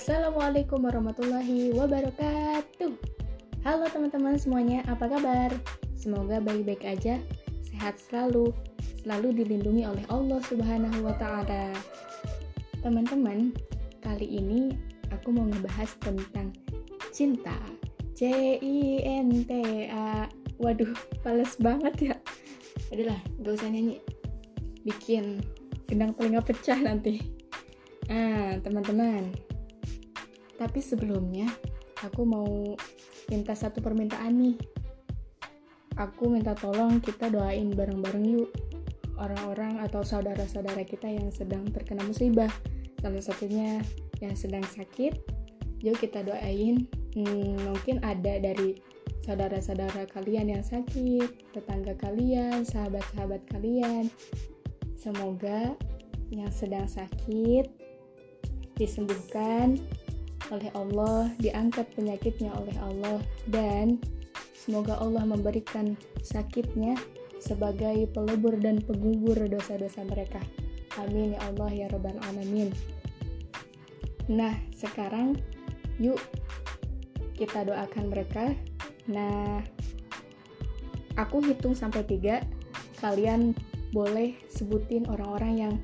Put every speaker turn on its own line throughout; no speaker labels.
Assalamualaikum warahmatullahi wabarakatuh Halo teman-teman semuanya, apa kabar? Semoga baik-baik aja, sehat selalu, selalu dilindungi oleh Allah Subhanahu wa Ta'ala. Teman-teman, kali ini aku mau ngebahas tentang cinta. C-I-N-T-A. Waduh, pales banget ya. Adalah, gak usah nyanyi. Bikin gendang telinga pecah nanti. Ah, teman-teman, tapi sebelumnya, aku mau minta satu permintaan nih. Aku minta tolong kita doain bareng-bareng yuk orang-orang atau saudara-saudara kita yang sedang terkena musibah. Salah satunya yang sedang sakit, yuk kita doain. Hmm, mungkin ada dari saudara-saudara kalian yang sakit, tetangga kalian, sahabat-sahabat kalian. Semoga yang sedang sakit disembuhkan oleh Allah, diangkat penyakitnya oleh Allah, dan semoga Allah memberikan sakitnya sebagai pelebur dan penggugur dosa-dosa mereka. Amin ya Allah ya Rabbal Alamin. Nah, sekarang yuk kita doakan mereka. Nah, aku hitung sampai tiga. Kalian boleh sebutin orang-orang yang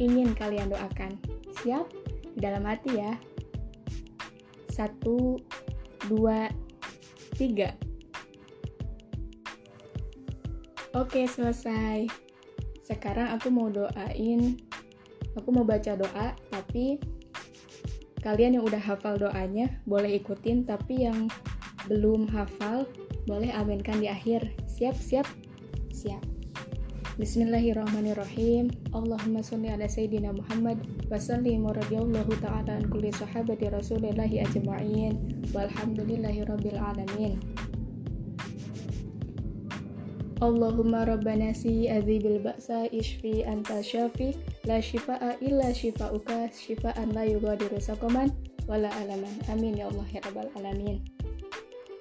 ingin kalian doakan. Siap? Dalam hati ya satu dua tiga. Oke selesai. Sekarang aku mau doain aku mau baca doa tapi kalian yang udah hafal doanya boleh ikutin tapi yang belum hafal boleh aminkan di akhir. Siap siap? Siap Bismillahirrahmanirrahim. Allahumma sholli ala sayyidina Muhammad wa sallim wa radiyallahu ta'ala an kulli sahabati Rasulillahi ajma'in walhamdulillahi rabbil alamin. Allahumma rabbana si adzibil ba'sa ishfi anta syafi la shifa'a illa shifa'uka shifa'an la yughadiru saqaman wala alaman. Amin ya Allah ya rabbal alamin.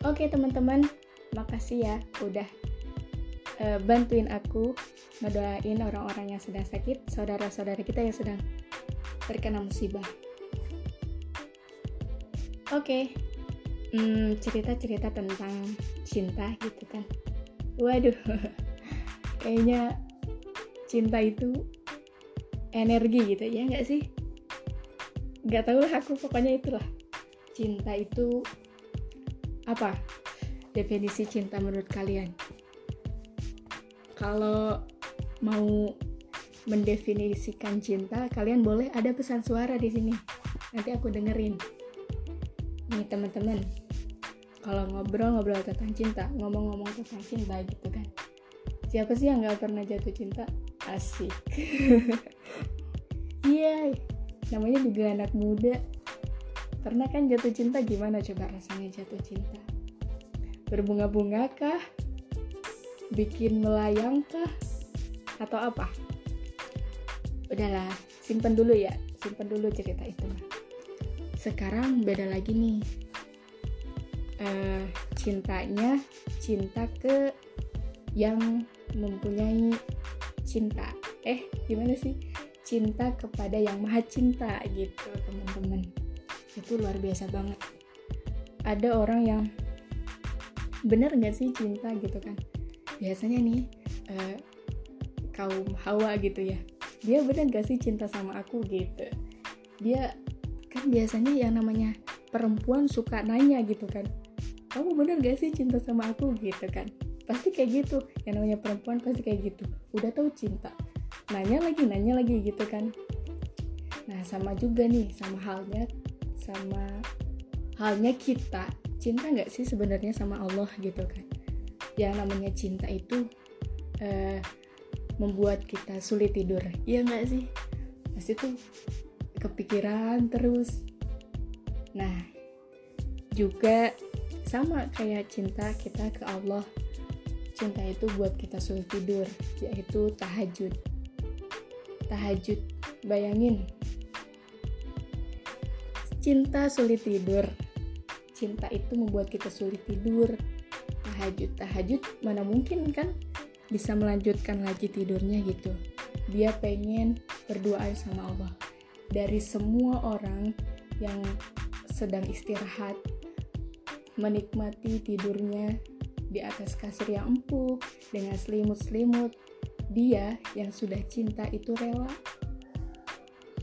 Oke teman-teman, makasih ya udah uh, bantuin aku ngedoain orang-orang yang sedang sakit, saudara-saudara kita yang sedang terkena musibah. Oke, hmm, cerita-cerita tentang cinta gitu kan. Waduh, kayaknya cinta itu energi gitu ya nggak sih? Gak tau lah aku pokoknya itulah. Cinta itu apa? Definisi cinta menurut kalian? Kalau mau mendefinisikan cinta, kalian boleh ada pesan suara di sini. Nanti aku dengerin. Nih teman-teman, kalau ngobrol-ngobrol tentang cinta, ngomong-ngomong tentang cinta gitu kan. Siapa sih yang gak pernah jatuh cinta? Asik. Iya, namanya juga anak muda. Pernah kan jatuh cinta gimana coba rasanya jatuh cinta? Berbunga-bunga kah? Bikin melayang kah? Atau apa? Udahlah simpen dulu ya. Simpen dulu cerita itu. Sekarang beda lagi nih. Uh, cintanya cinta ke yang mempunyai cinta. Eh gimana sih? Cinta kepada yang maha cinta gitu teman-teman. Itu luar biasa banget. Ada orang yang bener gak sih cinta gitu kan? Biasanya nih uh, kaum hawa gitu ya. Dia bener gak sih cinta sama aku gitu? Dia kan biasanya yang namanya perempuan suka nanya gitu kan. Kamu bener gak sih cinta sama aku gitu kan? Pasti kayak gitu. Yang namanya perempuan pasti kayak gitu. Udah tahu cinta. Nanya lagi nanya lagi gitu kan. Nah sama juga nih sama halnya sama halnya kita. Cinta nggak sih sebenarnya sama Allah gitu kan? Yang namanya cinta itu uh, membuat kita sulit tidur. Iya nggak sih? Pasti tuh kepikiran terus. Nah juga sama kayak cinta kita ke Allah. Cinta itu buat kita sulit tidur yaitu tahajud. Tahajud bayangin. Cinta sulit tidur. Cinta itu membuat kita sulit tidur. Tahajud tahajud mana mungkin kan bisa melanjutkan lagi tidurnya gitu. Dia pengen berdoa sama Allah. Dari semua orang yang sedang istirahat menikmati tidurnya di atas kasur yang empuk dengan selimut-selimut dia yang sudah cinta itu rela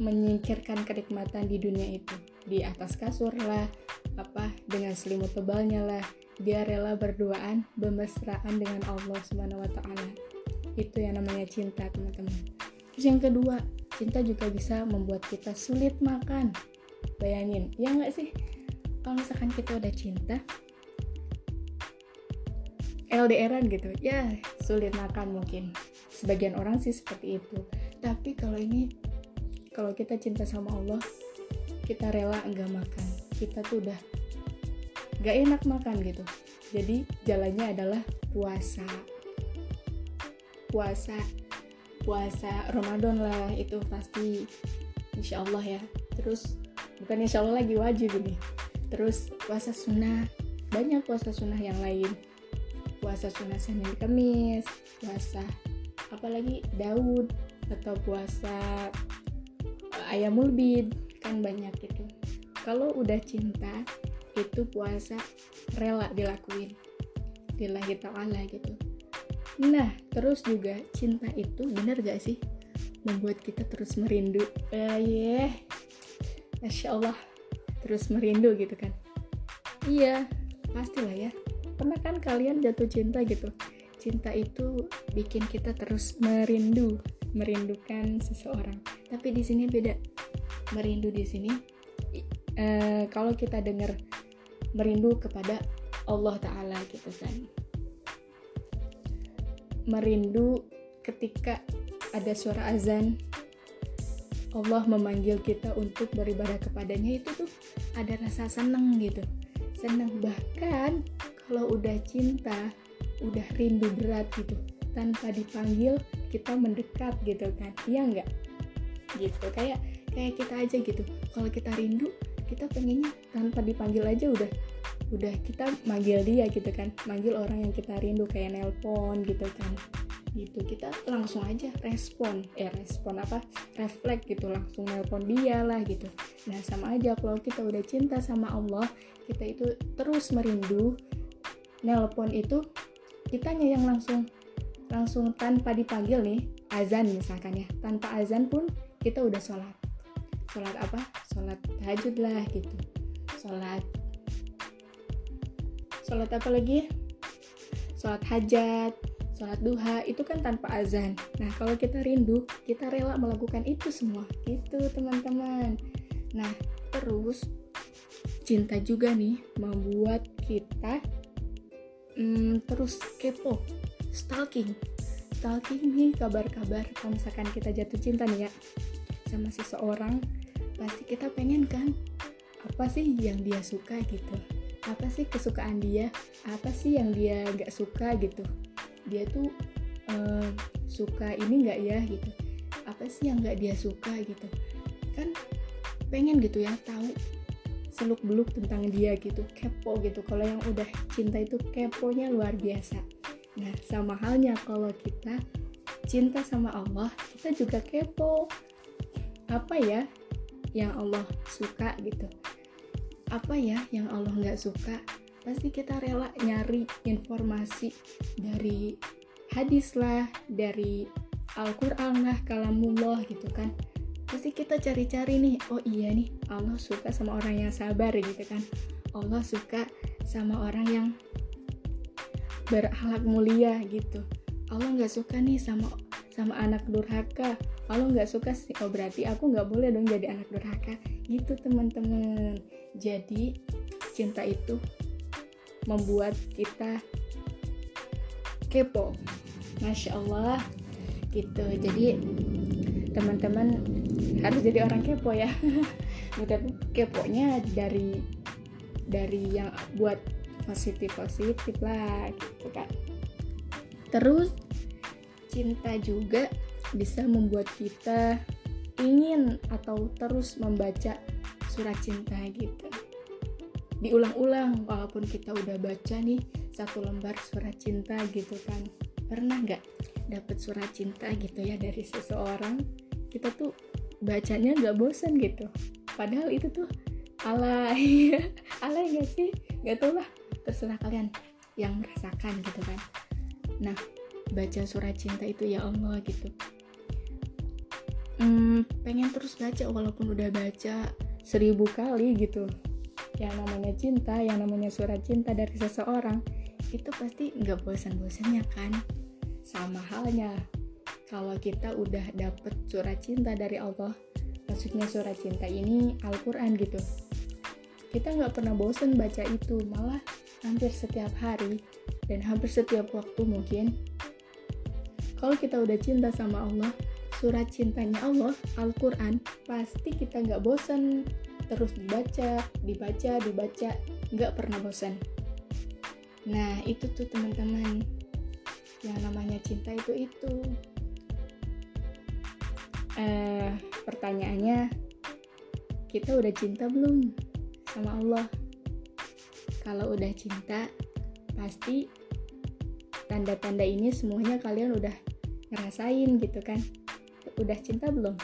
menyingkirkan kenikmatan di dunia itu. Di atas kasur lah apa dengan selimut tebalnya lah dia rela berduaan bermesraan dengan Allah Subhanahu wa taala. Itu yang namanya cinta teman-teman. Terus yang kedua cinta juga bisa membuat kita sulit makan. Bayangin ya nggak sih? Kalau misalkan kita udah cinta LDRan gitu ya sulit makan mungkin. Sebagian orang sih seperti itu. Tapi kalau ini kalau kita cinta sama Allah kita rela enggak makan. Kita tuh udah gak enak makan gitu. Jadi jalannya adalah puasa. Puasa puasa Ramadan lah itu pasti. Insya Allah ya. Terus bukan insya Allah lagi wajib ini. Terus puasa sunnah. Banyak puasa sunnah yang lain. Puasa sunnah Senin Kamis puasa apalagi Daud atau puasa eh, ayamul bid kan banyak itu. Kalau udah cinta itu puasa rela dilakuin lillahi ta'ala gitu Nah, terus juga cinta itu benar gak sih membuat kita terus merindu? Eh, yeah. Masya Allah, terus merindu gitu kan? Iya, pastilah ya. Pernah kan kalian jatuh cinta gitu? Cinta itu bikin kita terus merindu, merindukan seseorang. Tapi di sini beda. Merindu di sini, uh, kalau kita dengar merindu kepada Allah Ta'ala gitu kan. Merindu ketika ada suara azan. Allah memanggil kita untuk beribadah kepadanya. Itu tuh ada rasa seneng gitu. Seneng. Bahkan kalau udah cinta udah rindu berat gitu. Tanpa dipanggil kita mendekat gitu kan. Iya nggak? Gitu. Kayak kayak kita aja gitu. Kalau kita rindu kita pengennya tanpa dipanggil aja udah udah kita manggil dia gitu kan. Manggil orang yang kita rindu kayak nelpon gitu kan. Gitu kita langsung aja respon. Eh respon apa? Refleks gitu langsung nelpon dia lah gitu. Nah sama aja kalau kita udah cinta sama Allah kita itu terus merindu nelpon itu kitanya yang langsung langsung tanpa dipanggil nih azan misalkan ya. Tanpa azan pun kita udah sholat. Sholat apa sholat tahajud lah gitu. Sholat sholat apa lagi? Sholat hajat sholat duha itu kan tanpa azan. Nah kalau kita rindu kita rela melakukan itu semua. Itu teman-teman. Nah terus cinta juga nih membuat kita hmm, terus kepo. Stalking. Stalking nih kabar-kabar. Kalau misalkan kita jatuh cinta nih ya sama seseorang pasti kita pengen kan? Apa sih yang dia suka gitu? Apa sih kesukaan dia? Apa sih yang dia nggak suka gitu? Dia tuh uh, suka ini nggak ya gitu? Apa sih yang nggak dia suka gitu? Kan pengen gitu ya tahu seluk beluk tentang dia gitu kepo gitu. Kalau yang udah cinta itu keponya luar biasa. Nah sama halnya kalau kita cinta sama Allah kita juga kepo. Apa ya yang Allah suka gitu. Apa ya yang Allah nggak suka? Pasti kita rela nyari informasi dari hadis lah dari Al-Quran lah kalamullah gitu kan. Pasti kita cari-cari nih oh iya nih Allah suka sama orang yang sabar gitu kan. Allah suka sama orang yang berakhlak mulia gitu. Allah nggak suka nih sama sama anak durhaka Allah nggak suka sih oh berarti aku nggak boleh dong jadi anak durhaka. Gitu teman-teman. Jadi cinta itu membuat kita kepo. Masya Allah. Gitu. Jadi teman-teman harus jadi orang kepo ya. Tapi keponya dari dari yang buat positif positif lah gitu kan. Terus cinta juga bisa membuat kita ingin atau terus membaca surat cinta gitu. Diulang-ulang walaupun kita udah baca nih satu lembar surat cinta gitu kan. Pernah nggak dapet surat cinta gitu ya dari seseorang? Kita tuh bacanya nggak bosan gitu. Padahal itu tuh alay. Alay gak sih? Gak tau lah. Terserah kalian yang merasakan gitu kan. Nah baca surat cinta itu ya Allah gitu hmm, pengen terus baca walaupun udah baca seribu kali gitu. Yang namanya cinta yang namanya surat cinta dari seseorang itu pasti nggak bosan-bosannya kan? Sama halnya kalau kita udah dapet surat cinta dari Allah maksudnya surat cinta ini Al-Quran gitu kita nggak pernah bosan baca itu. Malah hampir setiap hari dan hampir setiap waktu mungkin. Kalau kita udah cinta sama Allah surat cintanya Allah Al-Quran pasti kita nggak bosan terus dibaca dibaca dibaca nggak pernah bosan nah itu tuh teman-teman. Yang namanya cinta itu itu. Eh pertanyaannya kita udah cinta belum sama Allah? Kalau udah cinta pasti tanda-tanda ini semuanya kalian udah ngerasain gitu kan udah cinta belum?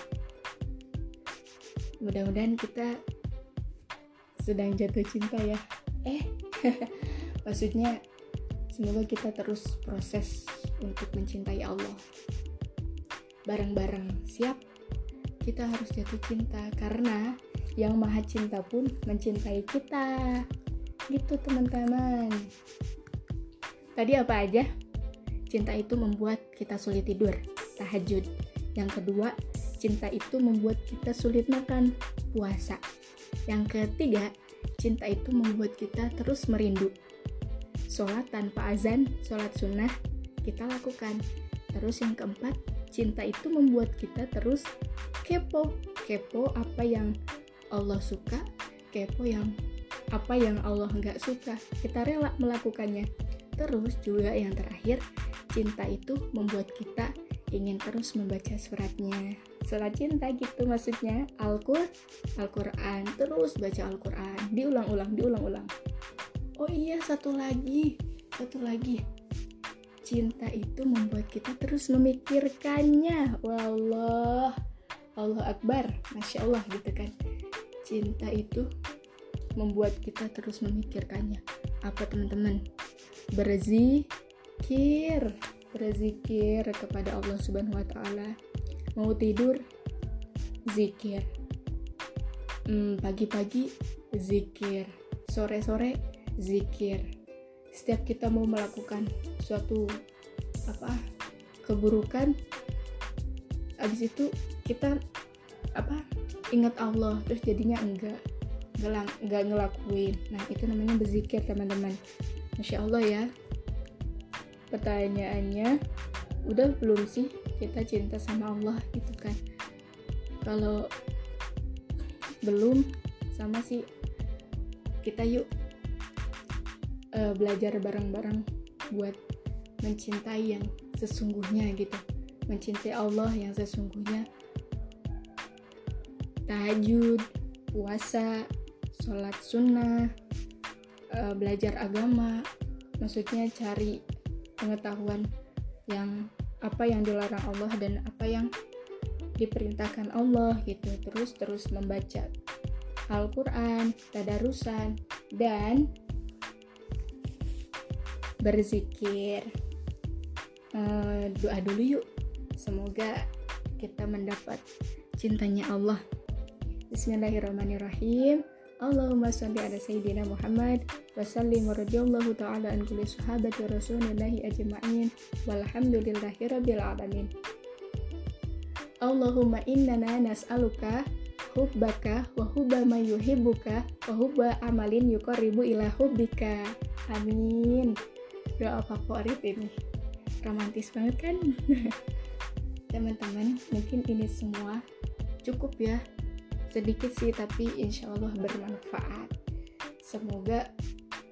Mudah-mudahan kita sedang jatuh cinta ya. Eh maksudnya semoga kita terus proses untuk mencintai Allah. Bareng-bareng siap? Kita harus jatuh cinta karena yang maha cinta pun mencintai kita. Gitu teman-teman. Tadi apa aja? Cinta itu membuat kita sulit tidur tahajud yang kedua cinta itu membuat kita sulit makan puasa yang ketiga cinta itu membuat kita terus merindu. Sholat tanpa azan, sholat sunnah, kita lakukan. Terus yang keempat, cinta itu membuat kita terus kepo. Kepo apa yang Allah suka, kepo yang apa yang Allah nggak suka. Kita rela melakukannya. Terus juga yang terakhir, cinta itu membuat kita ingin terus membaca suratnya. Surat cinta gitu maksudnya. Al-Qur Al-Quran terus baca Al-Quran. Diulang-ulang diulang-ulang. Oh iya satu lagi satu lagi. Cinta itu membuat kita terus memikirkannya. Wallah. Allah Akbar. Masya Allah gitu kan. Cinta itu membuat kita terus memikirkannya. Apa teman-teman? Berzikir berzikir kepada Allah Subhanahu wa taala. Mau tidur? Zikir. Hmm, pagi-pagi? Zikir. Sore-sore? Zikir. Setiap kita mau melakukan suatu apa keburukan abis itu kita apa ingat Allah terus jadinya enggak enggak, enggak ngelakuin. Nah itu namanya berzikir teman-teman. Masya Allah ya pertanyaannya udah belum sih kita cinta sama Allah gitu kan? Kalau belum sama sih. Kita yuk uh, belajar bareng-bareng buat mencintai yang sesungguhnya gitu. Mencintai Allah yang sesungguhnya. Tahajud puasa sholat sunnah uh, belajar agama. Maksudnya cari pengetahuan yang apa yang dilarang Allah dan apa yang diperintahkan Allah gitu. Terus terus membaca Al-Quran, tadarusan dan berzikir. Uh, doa dulu yuk. Semoga kita mendapat cintanya Allah. Bismillahirrahmanirrahim. Allahumma salli ala Sayyidina Muhammad wa sallim wa radiyallahu ta'ala an kulli sahabati rasulillahi ajma'in. Walhamdulillahi rabbil alamin. Allahumma innana nas'aluka hubbaka wa hubba ma yuhibbuka wa hubba amalin yuqarribu ila hubbika. Amin. Doa favorit ini? Romantis banget kan? Teman-teman mungkin ini semua cukup ya. Sedikit sih tapi insya Allah bermanfaat. Semoga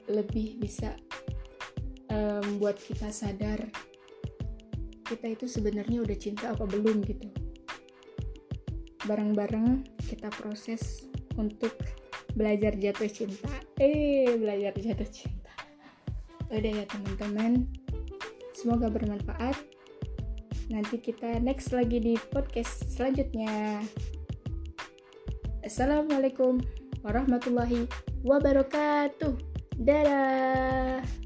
lebih bisa um, kita sadar kita itu sebenarnya udah cinta apa belum gitu. Bareng-bareng kita proses untuk belajar jatuh cinta. Eh belajar jatuh cinta. Udah ya teman-teman. Semoga bermanfaat. Nanti kita next lagi di podcast selanjutnya. Assalamualaikum warahmatullahi wabarakatuh. Dadah.